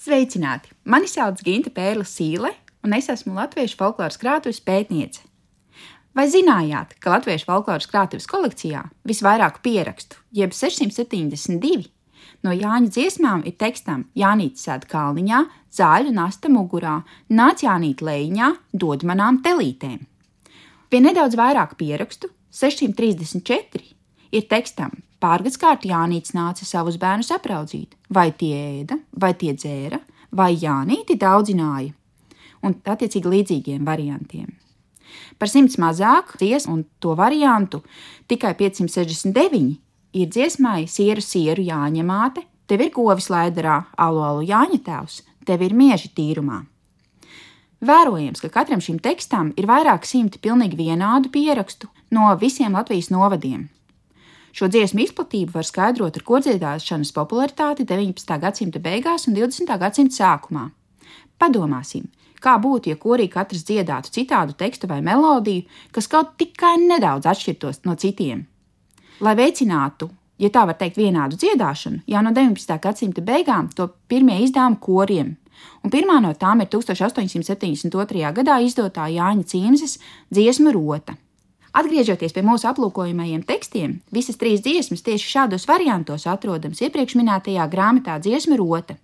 Sveicināti! Mani sauc Ginte Pērla Sīle, un es esmu Latviešu folkloras krātuves pētniece. Vai zinājāt, ka Latviešu folkloras krātuves kolekcijā visvairāk pierakstu, jeb 672, no Jāņa dziesmām ir tekstam Jānītis sēd kalniņā, zāļu nasta mugurā, nāc Jānīt lejiņā, dod manām telītēm. Pie nedaudz vairāk pierakstu, 634, ir tekstam pārgadskārt Jānītis nāca savus bērnus apraudzīt, vai tie ēda, vai tie dzēra, vai Jānīti daudzināja, un attiecīgi līdzīgiem variantiem. Par simts mazāk dziesmu un to variantu tikai 569 ir dziesmai sieru sieru jāņemāte, tev ir govis laidarā, alu alu jāņa tēvs, tev ir mieži tīrumā. Vērojams, ka katram šim tekstam ir vairāk simti pilnīgi vienādu pierakstu no visiem Latvijas novadiem. Šo dziesmu izplatību var skaidrot ar kodziedāšanas popularitāti 19. gadsimta beigās un 20. gadsimta sākumā. Padomāsim, kā būtu, ja korī katrs dziedātu citādu tekstu vai melodiju, kas kaut tikai nedaudz atšķirtos no citiem. Lai veicinātu, ja tā var teikt, vienādu dziedāšanu, jau no 19. gadsimta beigām to pirmie izdevumi koriem, un pirmā no tām ir 1872. gadā izdotā Jāņa Cīmzes dziesma Rota. Atgriežoties pie mūsu aplūkojamajiem tekstiem, visas trīs dziesmas tieši šādos variantos atrodams iepriekš minētajā grāmatā dziesma rota.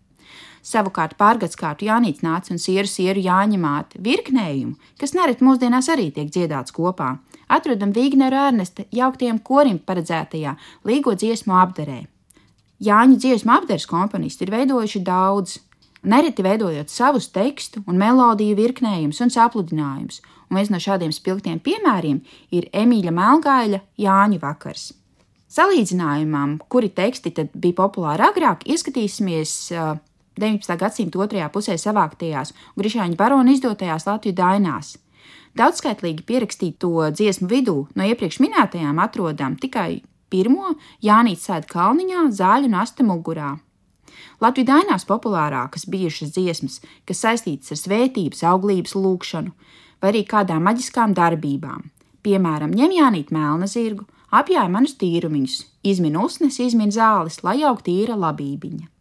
Savukārt pārgadskārtu Jānīts nāca un sieru sieru jāņemāt virknējumu, kas nereti mūsdienās arī tiek dziedāts kopā, atrodam Vīgneru Ernesta jauktiem korim paredzētajā līgo dziesmu apdarē. Jāņa dziesmu apdares komponisti ir veidojuši daudz, nereti veidojot savus tekstu un melodiju virknējumus un sapludinājumus, un viens no šādiem spilgtiem piemēriem ir Emīļa Melngaļa Jāņa vakars. Salīdzinājumam, kuri teksti bija populāri agrāk, ieskatīsimies 19. gadsimta otrajā pusē savāktajās Grišāņa barona izdotajās Latviju dainās. Daudzskaitlīgi pierakstīto dziesmu vidū no iepriekš minētajām atrodam tikai pirmo Jānīts sēd kalniņā, zāļu nasta mugurā. Latviju dainās populārākas bijušas dziesmas, kas saistītas ar svētības, auglības lūgšanu, vai arī kādām maģiskām darbībām. Piemēram, ņem jānīt melna zirgu, apjāja manus tīrumiņus, izmin usnes, izmin zāles, lai aug tīra labībiņa.